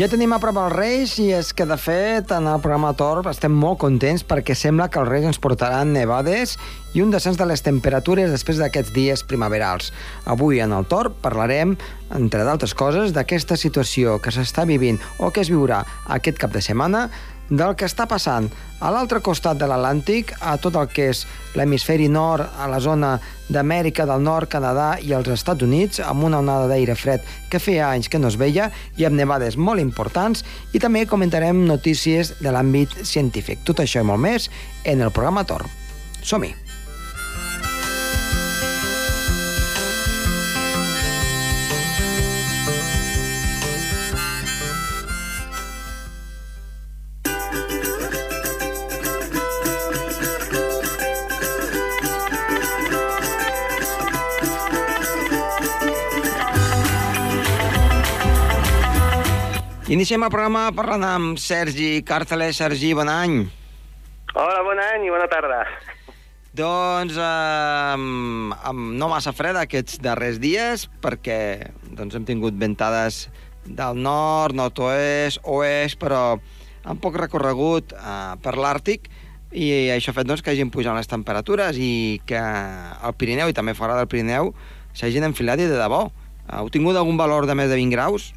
Ja tenim a prop els Reis i és que, de fet, en el programa Tor estem molt contents perquè sembla que els Reis ens portaran nevades i un descens de les temperatures després d'aquests dies primaverals. Avui, en el Tor, parlarem, entre d'altres coses, d'aquesta situació que s'està vivint o que es viurà aquest cap de setmana del que està passant a l'altre costat de l'Atlàntic, a tot el que és l'hemisferi nord, a la zona d'Amèrica del Nord, Canadà i els Estats Units, amb una onada d'aire fred que feia anys que no es veia i amb nevades molt importants, i també comentarem notícies de l'àmbit científic. Tot això i molt més en el programa Tor. Som-hi! Iniciem el programa parlant amb Sergi Càrceles. Sergi, bon any. Hola, bon any i bona tarda. Doncs eh, amb no massa fred aquests darrers dies, perquè doncs, hem tingut ventades del nord, nord-oest, oest, però amb poc recorregut eh, per l'Àrtic, i això ha fet doncs, que hagin pujat les temperatures i que al Pirineu i també fora del Pirineu s'hagin enfilat i de debò. Heu tingut algun valor de més de 20 graus?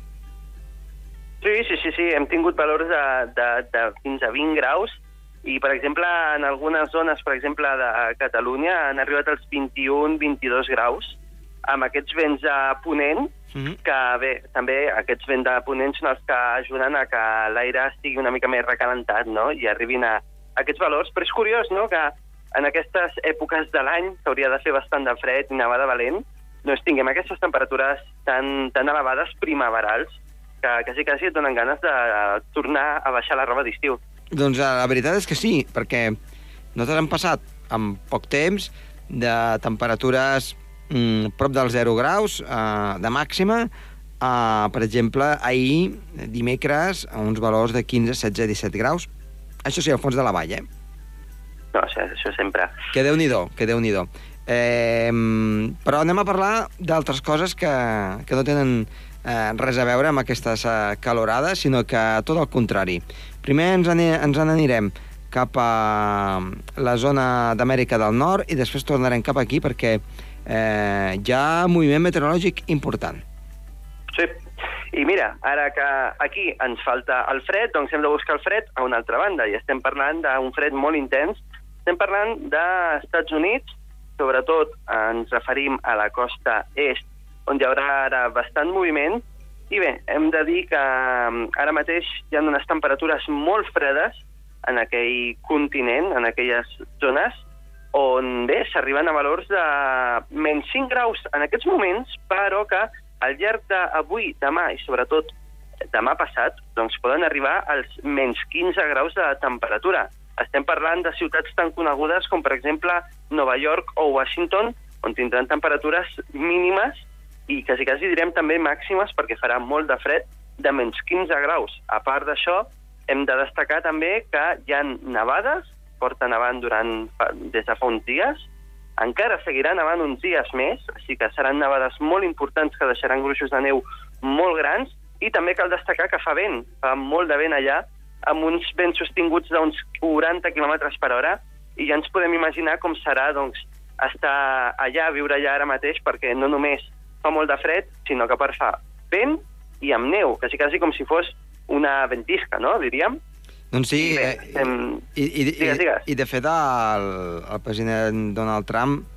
Sí, sí, sí, sí, hem tingut valors de, de, de fins a 20 graus i, per exemple, en algunes zones, per exemple, de Catalunya, han arribat als 21-22 graus amb aquests vents de ponent, mm -hmm. que bé, també aquests vents de ponent són els que ajuden a que l'aire estigui una mica més recalentat, no?, i arribin a aquests valors. Però és curiós, no?, que en aquestes èpoques de l'any, que hauria de fer bastant de fred i nevada valent, doncs tinguem aquestes temperatures tan, tan elevades primaverals, que quasi, quasi et donen ganes de tornar a baixar la roba d'estiu. Doncs eh, la veritat és que sí, perquè nosaltres hem passat en poc temps de temperatures mm, prop dels 0 graus eh, de màxima a, per exemple, ahir, dimecres, a uns valors de 15, 16, 17 graus. Això sí, al fons de la vall, eh? No, això, això sempre. Que déu-n'hi-do, que déu nhi eh, Però anem a parlar d'altres coses que, que no tenen eh, res a veure amb aquestes eh, calorades, sinó que tot el contrari. Primer ens, ani ens n'anirem cap a la zona d'Amèrica del Nord i després tornarem cap aquí perquè eh, hi ha moviment meteorològic important. Sí, i mira, ara que aquí ens falta el fred, doncs hem de buscar el fred a una altra banda, i estem parlant d'un fred molt intens. Estem parlant dels Estats Units, sobretot ens referim a la costa est on hi haurà ara bastant moviment. I bé, hem de dir que mm, ara mateix hi ha unes temperatures molt fredes en aquell continent, en aquelles zones, on bé, s'arriben a valors de menys 5 graus en aquests moments, però que al llarg d'avui, demà i sobretot demà passat, doncs poden arribar als menys 15 graus de temperatura. Estem parlant de ciutats tan conegudes com, per exemple, Nova York o Washington, on tindran temperatures mínimes i quasi, quasi direm també màximes perquè farà molt de fred de menys 15 graus. A part d'això, hem de destacar també que hi ha nevades, porta nevant durant, des de fa uns dies, encara seguirà nevant uns dies més, així que seran nevades molt importants que deixaran gruixos de neu molt grans, i també cal destacar que fa vent, fa molt de vent allà, amb uns vents sostinguts d'uns 40 km per hora, i ja ens podem imaginar com serà doncs, estar allà, viure allà ara mateix, perquè no només fa molt de fred, sinó que per fa vent i amb neu, quasi, quasi com si fos una ventisca, no?, diríem. Doncs sí, I, bé, eh, i, i, digues, digues. i de fet el, el president Donald Trump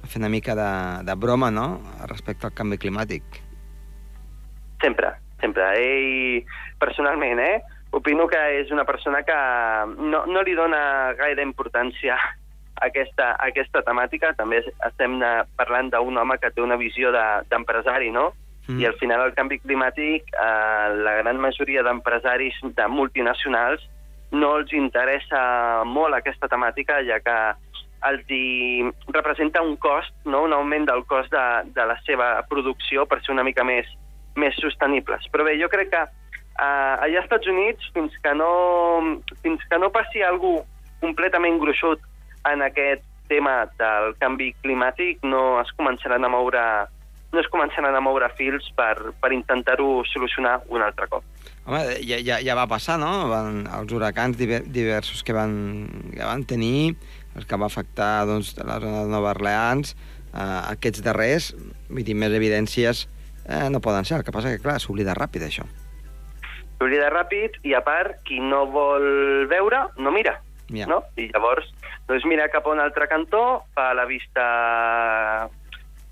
va fer una mica de, de broma, no?, respecte al canvi climàtic. Sempre, sempre. Ell, personalment, eh, opino que és una persona que no, no li dona gaire importància aquesta, aquesta temàtica. També estem parlant d'un home que té una visió d'empresari, de, no? Mm. I al final el canvi climàtic, eh, la gran majoria d'empresaris de multinacionals no els interessa molt aquesta temàtica, ja que els hi representa un cost, no? un augment del cost de, de la seva producció per ser una mica més, més sostenibles. Però bé, jo crec que eh, allà als Estats Units, fins que no, fins que no passi algú completament gruixut en aquest tema del canvi climàtic no es començaran a moure no es començaran a moure fils per, per intentar-ho solucionar un altre cop. Home, ja, ja, ja va passar, no? Van, els huracans diversos que van, que van tenir, els que va afectar doncs, la zona de Nova Orleans, eh, aquests darrers, vull dir, més evidències eh, no poden ser. El que passa que, clar, s'oblida ràpid, això. S'oblida ràpid i, a part, qui no vol veure, no mira. Ja. No? I llavors, doncs mira cap a un altre cantó, fa la vista,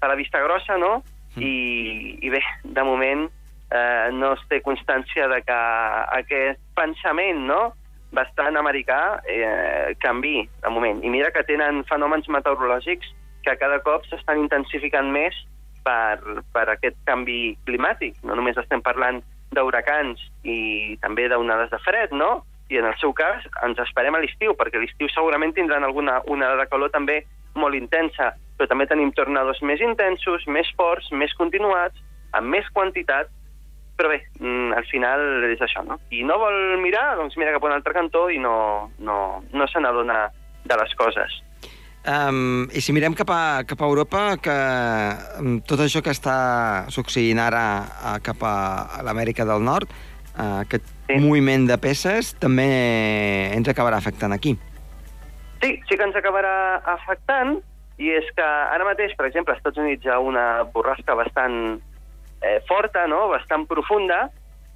fa la vista grossa, no? Mm. I, I bé, de moment eh, no es té constància de que aquest pensament, no?, bastant americà, eh, canvi de moment. I mira que tenen fenòmens meteorològics que cada cop s'estan intensificant més per, per aquest canvi climàtic. No només estem parlant d'huracans i també d'onades de fred, no? I en el seu cas ens esperem a l'estiu, perquè l'estiu segurament tindran alguna onada de calor també molt intensa, però també tenim tornados més intensos, més forts, més continuats, amb més quantitat, però bé, mm, al final és això, no? Qui no vol mirar, doncs mira cap a un altre cantó i no, no, no se n'adona de les coses. Um, I si mirem cap a, cap a Europa, que um, tot això que està succeint ara cap a l'Amèrica del Nord, uh, aquest sí. moviment de peces també ens acabarà afectant aquí. Sí, sí que ens acabarà afectant, i és que ara mateix, per exemple, als Estats Units hi ha una borrasca bastant eh, forta, no? bastant profunda,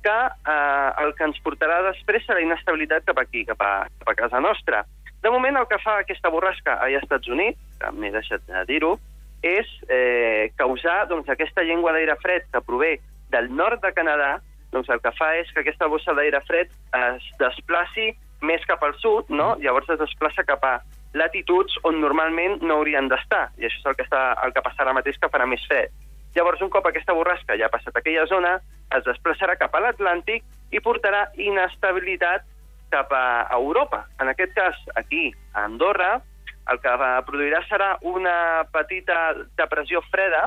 que eh, el que ens portarà després serà inestabilitat cap aquí, cap a, cap a casa nostra. De moment, el que fa aquesta borrasca als Estats Units, que m'he deixat de dir-ho, és eh, causar doncs, aquesta llengua d'aire fred que prové del nord de Canadà, doncs el que fa és que aquesta bossa d'aire fred es desplaci més cap al sud, no? llavors es desplaça cap a latituds on normalment no haurien d'estar, i això és el que, està, el que passarà mateix que farà més fred. Llavors, un cop aquesta borrasca ja ha passat aquella zona, es desplaçarà cap a l'Atlàntic i portarà inestabilitat cap a Europa. En aquest cas, aquí, a Andorra, el que produirà serà una petita depressió freda,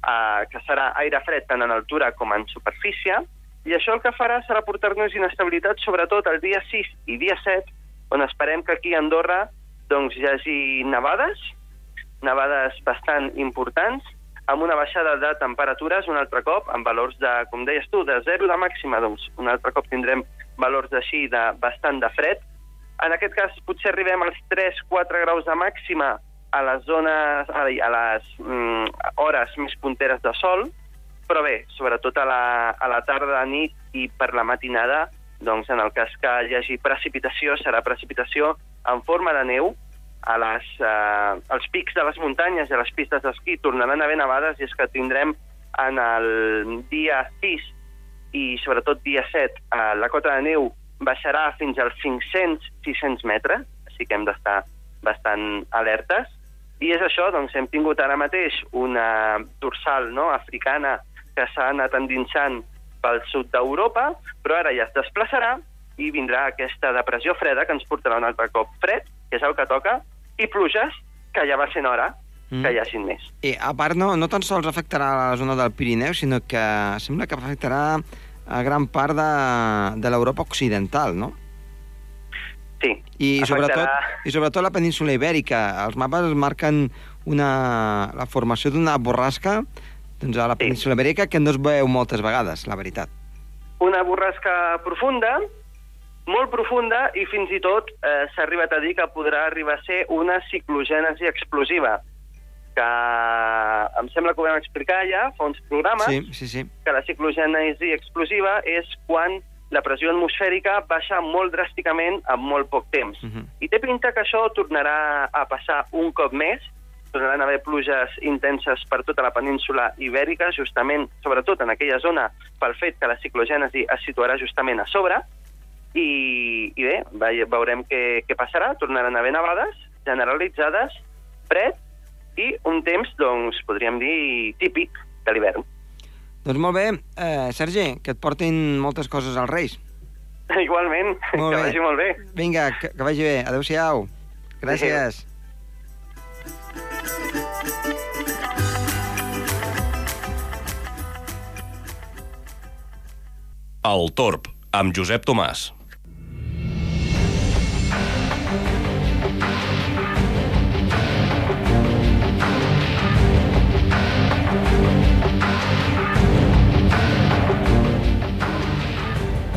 eh, que serà aire fred tant en altura com en superfície, i això el que farà serà portar-nos inestabilitat sobretot el dia 6 i dia 7, on esperem que aquí a Andorra doncs, hi hagi nevades, nevades bastant importants, amb una baixada de temperatures un altre cop, amb valors de, com deies tu, de 0 de màxima, doncs un altre cop tindrem valors d'així de bastant de fred. En aquest cas potser arribem als 3-4 graus de màxima a les zones, a les mm, hores més punteres de sol, però bé, sobretot a la, a la tarda, a nit i per la matinada, doncs en el cas que hi hagi precipitació, serà precipitació en forma de neu, a les, eh, als pics de les muntanyes i a les pistes d'esquí tornaran a haver nevades i és que tindrem en el dia 6 i sobretot dia 7 eh, la cota de neu baixarà fins als 500-600 metres, així que hem d'estar bastant alertes. I és això, doncs hem tingut ara mateix una dorsal no, africana que s'ha anat endinsant pel sud d'Europa, però ara ja es desplaçarà i vindrà aquesta depressió freda que ens portarà un altre cop fred, que és el que toca, i pluges, que ja va sent hora mm. que hi hagin més. I a part, no, no tan sols afectarà la zona del Pirineu, sinó que sembla que afectarà a gran part de, de l'Europa occidental, no? Sí. I sobretot, I sobretot la península ibèrica. Els mapes marquen una, la formació d'una borrasca doncs a la península sí. ibèrica que no es veu moltes vegades, la veritat. Una borrasca profunda, molt profunda i fins i tot eh, s'ha arribat a dir que podrà arribar a ser una ciclogènesi explosiva que em sembla que ho vam explicar ja fa uns programes, sí, sí, sí. que la ciclogènesi explosiva és quan la pressió atmosfèrica baixa molt dràsticament en molt poc temps. Uh mhm. -huh. I té pinta que això tornarà a passar un cop més, tornaran a haver pluges intenses per tota la península ibèrica, justament, sobretot en aquella zona, pel fet que la ciclogènesi es situarà justament a sobre, i, i bé, veurem què, què passarà. Tornaran a haver nevades generalitzades, fred i un temps, doncs, podríem dir, típic de l'hivern. Doncs molt bé. Eh, Sergi, que et portin moltes coses als Reis. Igualment, molt que bé. vagi molt bé. Vinga, que, que vagi bé. Adéu-siau. Gràcies. Adéu. El Torb, amb Josep Tomàs.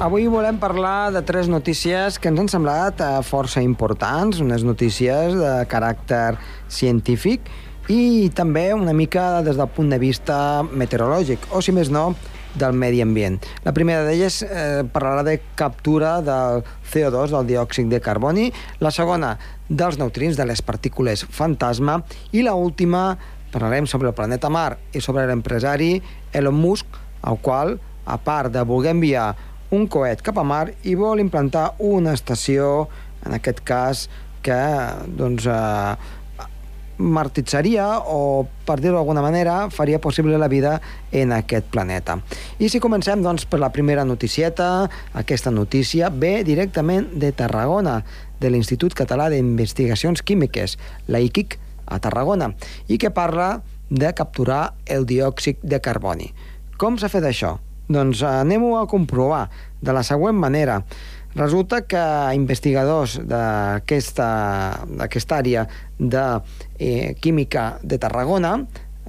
Avui volem parlar de tres notícies que ens han semblat eh, força importants, unes notícies de caràcter científic i també una mica des del punt de vista meteorològic, o si més no, del medi ambient. La primera d'elles eh, parlarà de captura del CO2, del diòxid de carboni, la segona dels neutrins, de les partícules fantasma, i la última parlarem sobre el planeta Mar i sobre l'empresari Elon Musk, al qual, a part de voler enviar un coet cap a Mar, i vol implantar una estació, en aquest cas, que doncs, eh, martitzaria o, per dir-ho d'alguna manera, faria possible la vida en aquest planeta. I si comencem, doncs, per la primera noticieta, aquesta notícia ve directament de Tarragona, de l'Institut Català d'Investigacions Químiques, la IQIC, a Tarragona, i que parla de capturar el diòxid de carboni. Com s'ha fet això? Doncs anem-ho a comprovar de la següent manera. Resulta que investigadors d'aquesta àrea de eh, química de Tarragona,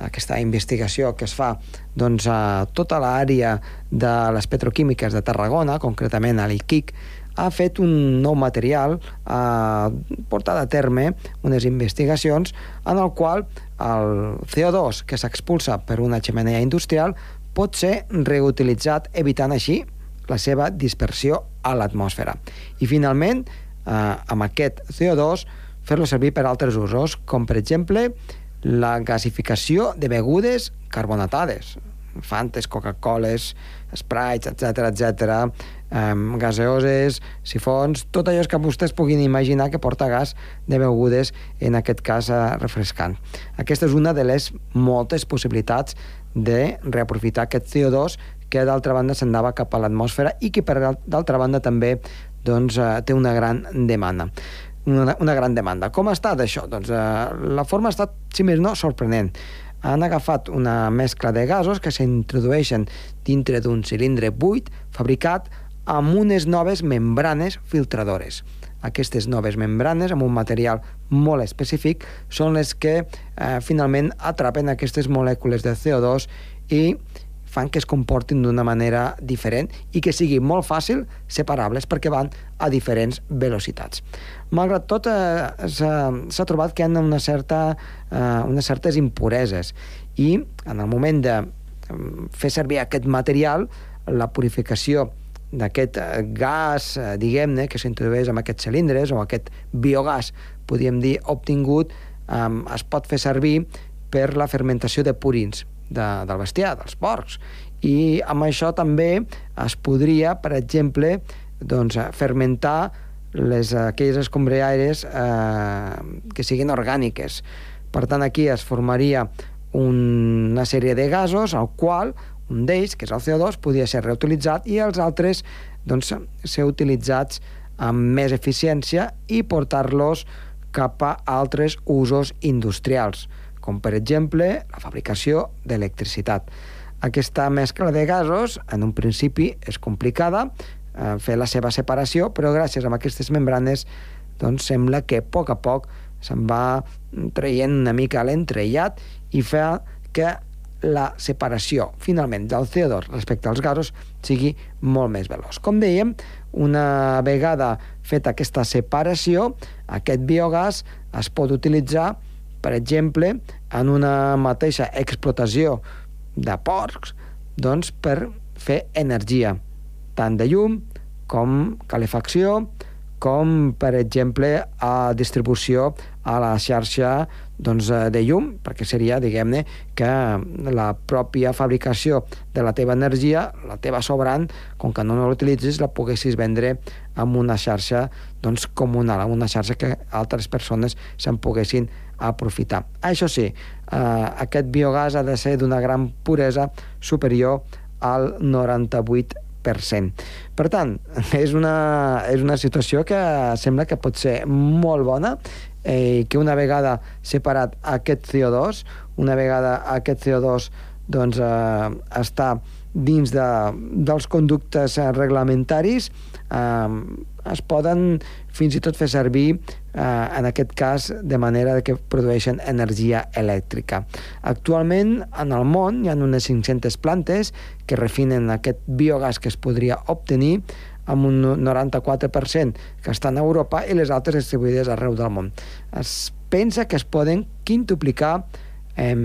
aquesta investigació que es fa doncs, a tota l'àrea de les petroquímiques de Tarragona, concretament a l'IQIC, ha fet un nou material, ha portat a terme unes investigacions en el qual el CO2 que s'expulsa per una xemeneia industrial pot ser reutilitzat, evitant així la seva dispersió a l'atmosfera. I finalment, eh, amb aquest CO2, fer-lo servir per altres usos, com per exemple la gasificació de begudes carbonatades, Fantes, Coca-Coles, Sprites, etc etc, um, gaseoses, sifons, tot allò que vostès puguin imaginar que porta gas de begudes, en aquest cas uh, refrescant. Aquesta és una de les moltes possibilitats de reaprofitar aquest CO2 que d'altra banda s'andava cap a l'atmosfera i que per d'altra banda també doncs, eh, té una gran demanda. Una, una gran demanda. Com ha estat això? Doncs eh, la forma ha estat, si més no, sorprenent. Han agafat una mescla de gasos que s'introdueixen dintre d'un cilindre buit fabricat amb unes noves membranes filtradores. Aquestes noves membranes, amb un material molt específic, són les que eh, finalment atrapen aquestes molècules de CO2 i fan que es comportin d'una manera diferent i que sigui molt fàcil separables perquè van a diferents velocitats. Malgrat tot, eh, s'ha trobat que hi ha una certa, eh, unes certes impureses i en el moment de mm, fer servir aquest material, la purificació d'aquest eh, gas, eh, diguem-ne, que s'introdueix en aquests cilindres o aquest biogàs, podríem dir, obtingut, eh, es pot fer servir per la fermentació de purins de, del bestiar, dels porcs. I amb això també es podria, per exemple, doncs, fermentar les, aquelles escombriaires eh, que siguin orgàniques. Per tant, aquí es formaria un, una sèrie de gasos, al qual un d'ells, que és el CO2, podria ser reutilitzat i els altres doncs, ser utilitzats amb més eficiència i portar-los cap a altres usos industrials com per exemple la fabricació d'electricitat. Aquesta mescla de gasos, en un principi, és complicada, eh, fer la seva separació, però gràcies a aquestes membranes doncs sembla que a poc a poc se'n va traient una mica l'entrellat i fa que la separació, finalment, del CO2 respecte als gasos sigui molt més veloç. Com dèiem, una vegada feta aquesta separació, aquest biogàs es pot utilitzar per exemple, en una mateixa explotació de porcs, doncs per fer energia, tant de llum com calefacció, com, per exemple, a distribució a la xarxa doncs, de llum, perquè seria, diguem-ne, que la pròpia fabricació de la teva energia, la teva sobrant, com que no l'utilitzis, la poguessis vendre amb una xarxa doncs, comunal, amb una xarxa que altres persones se'n poguessin aprofitar. Això sí, eh, aquest biogàs ha de ser d'una gran puresa superior al 98%. Per tant, és una, és una situació que sembla que pot ser molt bona eh, que una vegada separat aquest CO2, una vegada aquest CO2 doncs, eh, està dins de, dels conductes reglamentaris, eh, es poden fins i tot fer servir eh, en aquest cas de manera que produeixen energia elèctrica. Actualment, en el món hi ha unes 500 plantes que refinen aquest biogàs que es podria obtenir amb un 94% que estan a Europa i les altres distribuïdes arreu del món. Es pensa que es poden quintuplicar en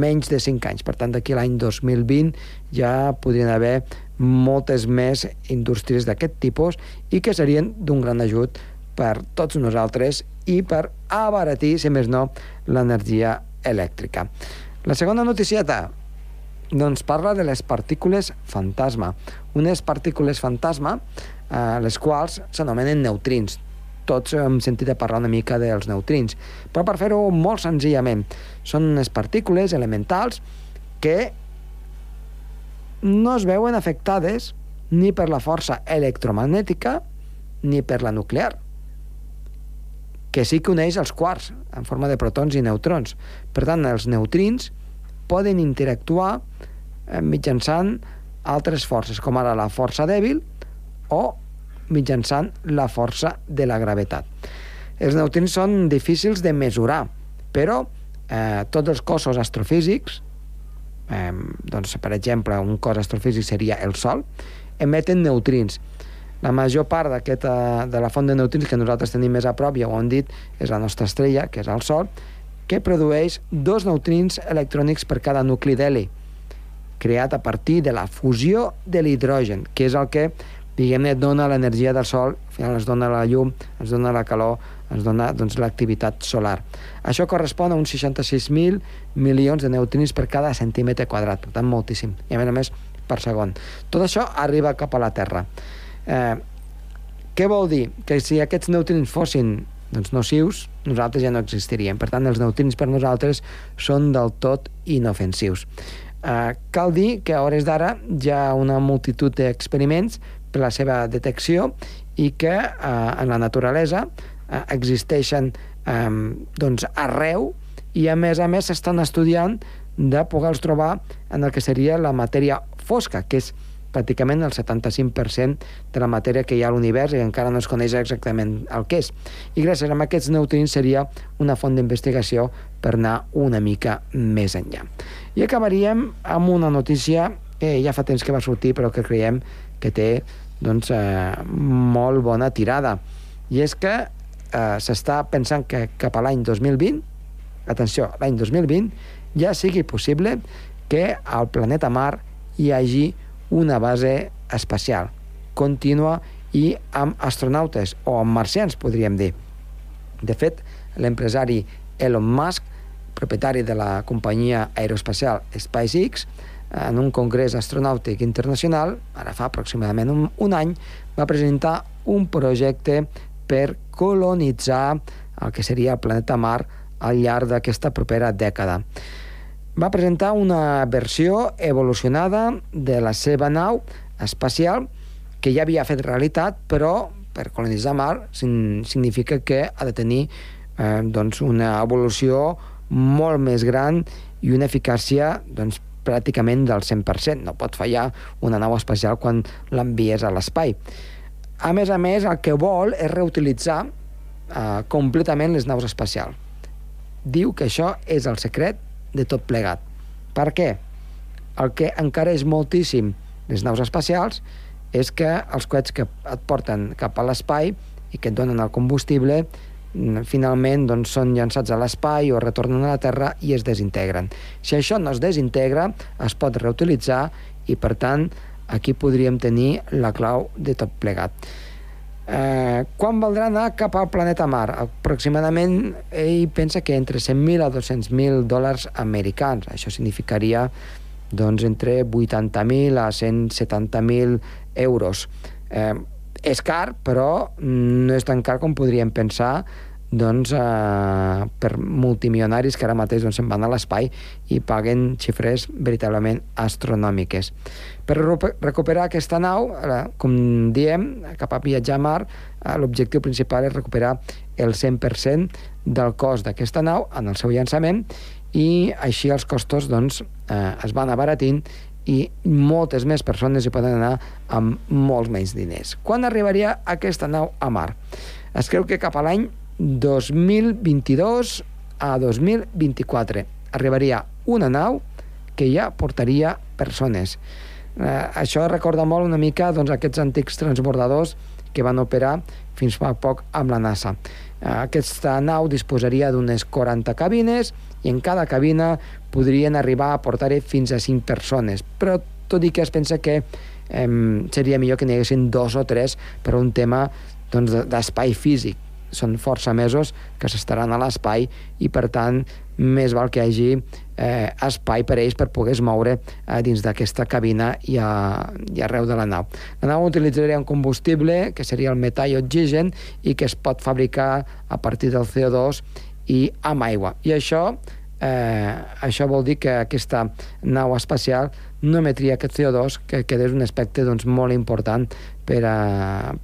menys de 5 anys. Per tant, d'aquí l'any 2020 ja podrien haver moltes més indústries d'aquest tipus i que serien d'un gran ajut per tots nosaltres i per abaratir, si més no, l'energia elèctrica. La segona noticieta doncs parla de les partícules fantasma. Unes partícules fantasma, eh, les quals s'anomenen neutrins. Tots hem sentit a parlar una mica dels neutrins. Però per fer-ho molt senzillament, són unes partícules elementals que no es veuen afectades ni per la força electromagnètica ni per la nuclear que sí que uneix els quarks en forma de protons i neutrons. Per tant, els neutrins poden interactuar eh, mitjançant altres forces, com ara la força dèbil o mitjançant la força de la gravetat. Els neutrins són difícils de mesurar, però eh, tots els cossos astrofísics, eh, doncs, per exemple, un cos astrofísic seria el Sol, emeten neutrins. La major part de la font de neutrins que nosaltres tenim més a prop, ja ho hem dit, és la nostra estrella, que és el Sol, que produeix dos neutrins electrònics per cada nucli d'heli, creat a partir de la fusió de l'hidrogen, que és el que diguem-ne, dona l'energia del Sol, al final ens dona la llum, ens dona la calor, ens dona doncs, l'activitat solar. Això correspon a uns 66.000 milions de neutrins per cada centímetre quadrat, per tant, moltíssim, i a més a més per segon. Tot això arriba cap a la Terra. Eh, què vol dir? Que si aquests neutrins fossin doncs, nocius, nosaltres ja no existiríem. Per tant, els neutrins per nosaltres són del tot inofensius. Eh, cal dir que a hores d'ara hi ha una multitud d'experiments per la seva detecció i que eh, en la naturalesa eh, existeixen eh, doncs, arreu i a més a més s'estan estudiant de poder-los trobar en el que seria la matèria fosca, que és pràcticament el 75% de la matèria que hi ha a l'univers i encara no es coneix exactament el que és. I gràcies a aquests neutrins seria una font d'investigació per anar una mica més enllà. I acabaríem amb una notícia que ja fa temps que va sortir però que creiem que té doncs, eh, molt bona tirada. I és que eh, s'està pensant que cap a l'any 2020, atenció, l'any 2020, ja sigui possible que al planeta Mar hi hagi una base espacial contínua i amb astronautes, o amb marcians, podríem dir. De fet, l'empresari Elon Musk, propietari de la companyia aeroespacial SpaceX, en un congrés astronàutic internacional, ara fa aproximadament un, un any, va presentar un projecte per colonitzar el que seria el planeta Mar al llarg d'aquesta propera dècada va presentar una versió evolucionada de la seva nau espacial que ja havia fet realitat, però per colonitzar Mar significa que ha de tenir eh, doncs una evolució molt més gran i una eficàcia doncs, pràcticament del 100%. No pot fallar una nau espacial quan l'envies a l'espai. A més a més, el que vol és reutilitzar eh, completament les naus espacials. Diu que això és el secret de tot plegat. Per què? El que encareix moltíssim les naus espacials és que els coets que et porten cap a l'espai i que et donen el combustible mm, finalment doncs, són llançats a l'espai o retornen a la Terra i es desintegren. Si això no es desintegra, es pot reutilitzar i, per tant, aquí podríem tenir la clau de tot plegat. Eh, quan valdrà anar cap al planeta Mar? Aproximadament ell pensa que entre 100.000 a 200.000 dòlars americans. Això significaria doncs, entre 80.000 a 170.000 euros. Eh, és car, però no és tan car com podríem pensar doncs, eh, per multimilionaris que ara mateix doncs, se'n van a l'espai i paguen xifres veritablement astronòmiques. Per recuperar aquesta nau, eh, com diem, cap a viatjar a mar, eh, l'objectiu principal és recuperar el 100% del cost d'aquesta nau en el seu llançament i així els costos doncs, eh, es van abaratint i moltes més persones hi poden anar amb molts menys diners. Quan arribaria aquesta nau a mar? Es creu que cap a l'any 2022 a 2024. Arribaria una nau que ja portaria persones. Eh, això recorda molt una mica doncs, aquests antics transbordadors que van operar fins fa poc amb la NASA. Eh, aquesta nau disposaria d'unes 40 cabines i en cada cabina podrien arribar a portar fins a 5 persones, però tot i que es pensa que eh, seria millor que n'hi haguessin dos o tres per un tema doncs, d'espai físic són força mesos que s'estaran a l'espai i per tant més val que hi hagi eh, espai per ells per poder moure eh, dins d'aquesta cabina i, a, i arreu de la nau. La nau utilitzaria un combustible que seria el metà i oxigen i que es pot fabricar a partir del CO2 i amb aigua. I això eh, això vol dir que aquesta nau espacial no emetria aquest CO2, que, que és un aspecte doncs, molt important per a,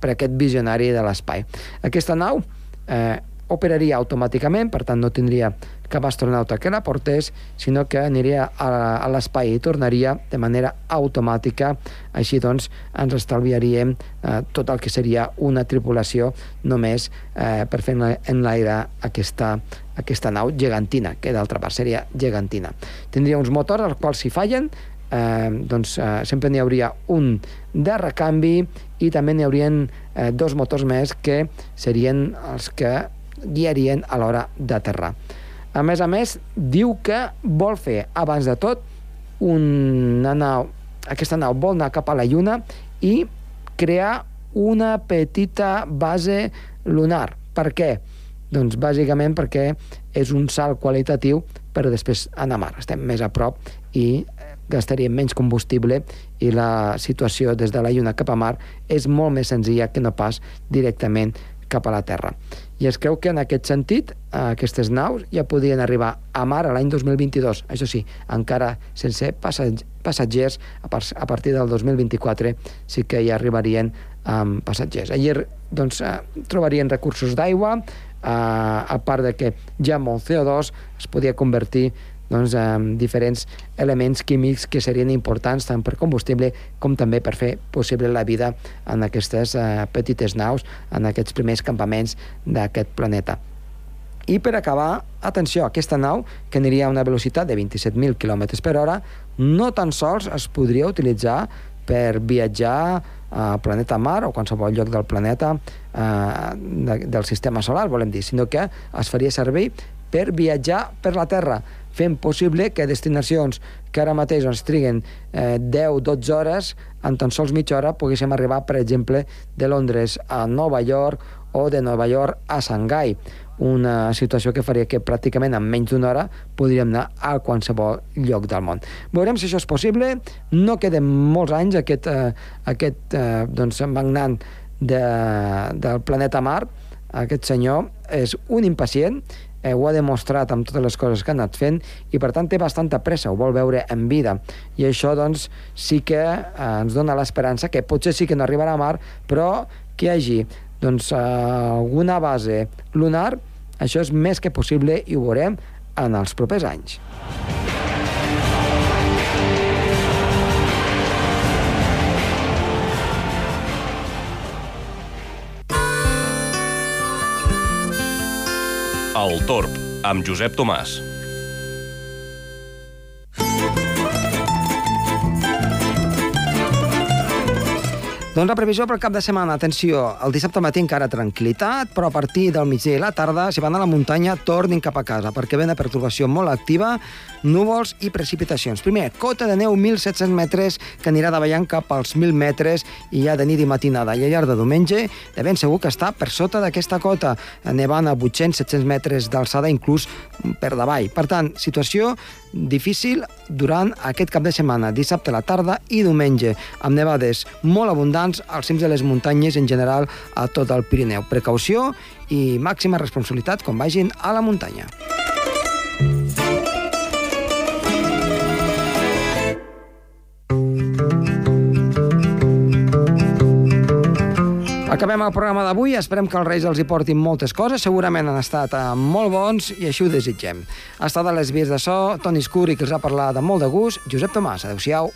per a aquest visionari de l'espai. Aquesta nau eh, operaria automàticament, per tant no tindria cap astronauta que la portés, sinó que aniria a, a l'espai i tornaria de manera automàtica. Així doncs ens estalviaríem eh, tot el que seria una tripulació només eh, per fer en l'aire aquesta, aquesta nau gegantina, que d'altra part seria gegantina. Tindria uns motors als quals si fallen eh, doncs eh, sempre n'hi hauria un de recanvi i també n'hi haurien eh, dos motors més que serien els que guiarien a l'hora d'aterrar. A més a més, diu que vol fer, abans de tot, una nau, aquesta nau vol anar cap a la Lluna i crear una petita base lunar. Per què? Doncs bàsicament perquè és un salt qualitatiu per després anar a mar. Estem més a prop i gastaríem menys combustible i la situació des de la Lluna cap a mar és molt més senzilla que no pas directament cap a la Terra. I es creu que en aquest sentit aquestes naus ja podien arribar a mar a l'any 2022. Això sí, encara sense passatgers, a partir del 2024 sí que hi arribarien amb passatgers. Allí doncs, eh, trobarien recursos d'aigua, eh, a part de que ja el CO2 es podia convertir doncs, amb diferents elements químics que serien importants tant per combustible com també per fer possible la vida en aquestes eh, petites naus, en aquests primers campaments d'aquest planeta. I per acabar, atenció, aquesta nau, que aniria a una velocitat de 27.000 km per hora, no tan sols es podria utilitzar per viatjar a planeta Mar o qualsevol lloc del planeta eh, de, del sistema solar, volem dir, sinó que es faria servir per viatjar per la Terra, fent possible que destinacions que ara mateix ens triguen eh, 10-12 hores, en tan sols mitja hora poguéssim arribar, per exemple, de Londres a Nova York o de Nova York a Shanghai una situació que faria que pràcticament en menys d'una hora podríem anar a qualsevol lloc del món. Veurem si això és possible. No queden molts anys aquest, eh, aquest eh, doncs, magnant de, del planeta Mart. Aquest senyor és un impacient eh, ho ha demostrat amb totes les coses que ha anat fent i per tant té bastanta pressa, ho vol veure en vida i això doncs sí que eh, ens dona l'esperança que potser sí que no arribarà a mar però que hi hagi doncs, eh, alguna base lunar això és més que possible i ho veurem en els propers anys. El Torb, amb Josep Tomàs. Doncs la previsió pel cap de setmana, atenció, el dissabte matí encara tranquil·litat, però a partir del migdia i la tarda, si van a la muntanya, tornin cap a casa, perquè ve una perturbació molt activa, núvols i precipitacions. Primer, cota de neu 1.700 metres, que anirà davallant cap als 1.000 metres i ja de nit i matinada. I al llarg de diumenge, de ben segur que està per sota d'aquesta cota, nevant a 800-700 metres d'alçada, inclús per davall. Per tant, situació difícil durant aquest cap de setmana, dissabte a la tarda i diumenge, amb nevades molt abundants als cims de les muntanyes en general a tot el Pirineu. Precaució i màxima responsabilitat quan vagin a la muntanya. Acabem el programa d'avui, esperem que els Reis els hi portin moltes coses, segurament han estat eh, molt bons i així ho desitgem. Ha estat a les vies de so, Toni Escuri, que els ha parlat de molt de gust, Josep Tomàs, adeu-siau.